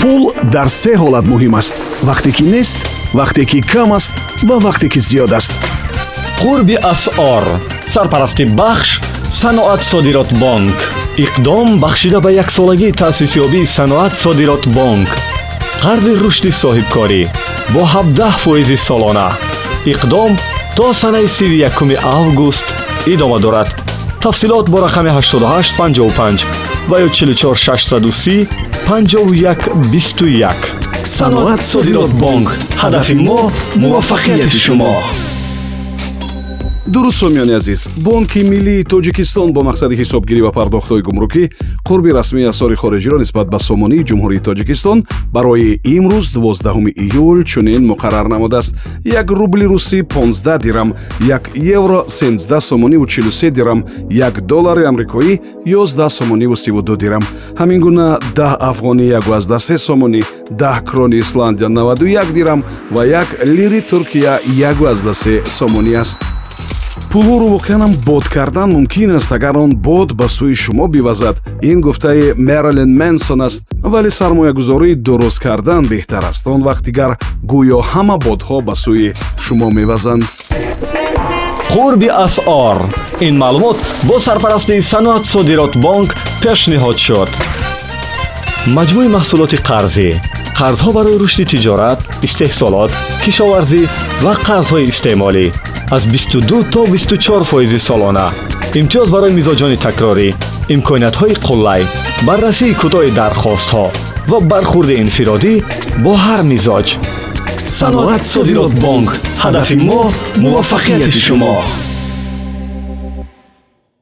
пул дар се ҳолат муҳим аст. Вақте ки нест вақте ки кам аст ва вақте ки зиёд аст. Қурби асъор сарпарасти бахш саноат содирот бонк. Иқдом бахшида ба яксолагии таъсисёбии саноат содирот бонк. Қарзи рушди соҳибкорӣ бо 17 фоизи солона. Иқдом то санаи 31 август идома дорад тафсилот бо рақами 8855 ва ё 44630 5121 саноат содирот бонк ҳадафи мо муваффақияти шумо дуруст сомиёни азиз бонки миллии тоҷикистон бо мақсади ҳисобгирӣ ва пардохтҳои гумрукӣ қурби расмии асъори хориҷиро нисбат ба сомонии ҷумҳурии тоҷикистон барои имрӯз 12 июл чунин муқаррар намудааст. Як рубли русӣ 15 дирам як евро 13 сомониву 43 дирам як доллари амрикоӣ 11 сомониву 32 дирам. Ҳамин гуна 10 афғони 13 сомонӣ 10 крони исландия 91 дирам ва як лири туркия 13 сомонӣ аст пулҳоро воқеанам бод кардан мумкин аст агар он бод ба сӯи шумо бивазад. Ин гуфтаи мералин менсон аст вале сармоягузории дуруст кардан беҳтар аст. Он вақт дигар гӯё ҳама бодҳо ба сӯи шумо мевазанд. Қурби асъор. Ин маълумот бо сарпарастии саноат содирот бонк пешниҳод шуд. Маҷмӯи маҳсулоти қарзӣ. Қарзҳо барои рушди тиҷорат истеҳсолот кишоварзӣ ва қарзҳои истеъмолӣ аз 22 то 24 фоизи солона. имтиёз барои мизоҷони такрорӣ имкониятҳои қуллай баррасии кӯтоҳи дархостҳо ва бархурди инфиродӣ бо ҳар мизоҷ. Саноат содирот бонк. Ҳадафи мо муваффақияти шумо